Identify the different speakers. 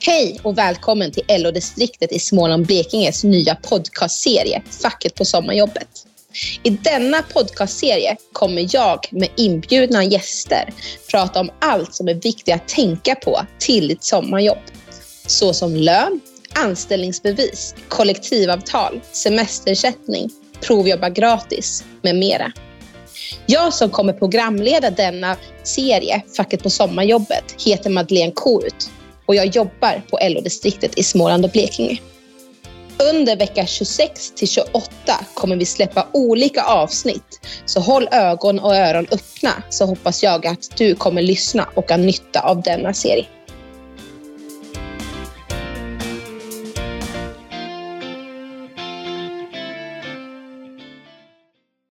Speaker 1: Hej och välkommen till LO-distriktet i Småland-Blekinges nya podcastserie Facket på sommarjobbet. I denna podcastserie kommer jag med inbjudna gäster prata om allt som är viktigt att tänka på till ditt sommarjobb. Såsom lön, anställningsbevis, kollektivavtal, semesterersättning, provjobba gratis med mera. Jag som kommer programleda denna serie, Facket på sommarjobbet, heter Madeleine Korut och jag jobbar på LO-distriktet i Småland och Blekinge. Under vecka 26 till 28 kommer vi släppa olika avsnitt. Så håll ögon och öron öppna så hoppas jag att du kommer lyssna och ha nytta av denna serie.